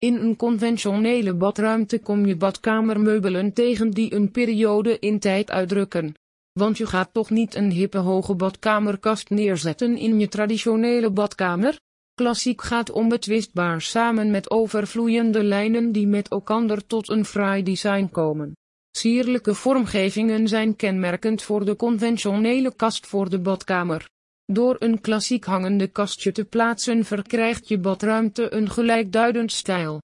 In een conventionele badruimte kom je badkamermeubelen tegen die een periode in tijd uitdrukken. Want je gaat toch niet een hippe hoge badkamerkast neerzetten in je traditionele badkamer? Klassiek gaat onbetwistbaar samen met overvloeiende lijnen die met elkaar tot een fraai design komen. Sierlijke vormgevingen zijn kenmerkend voor de conventionele kast voor de badkamer. Door een klassiek hangende kastje te plaatsen verkrijgt je badruimte een gelijkduidend stijl.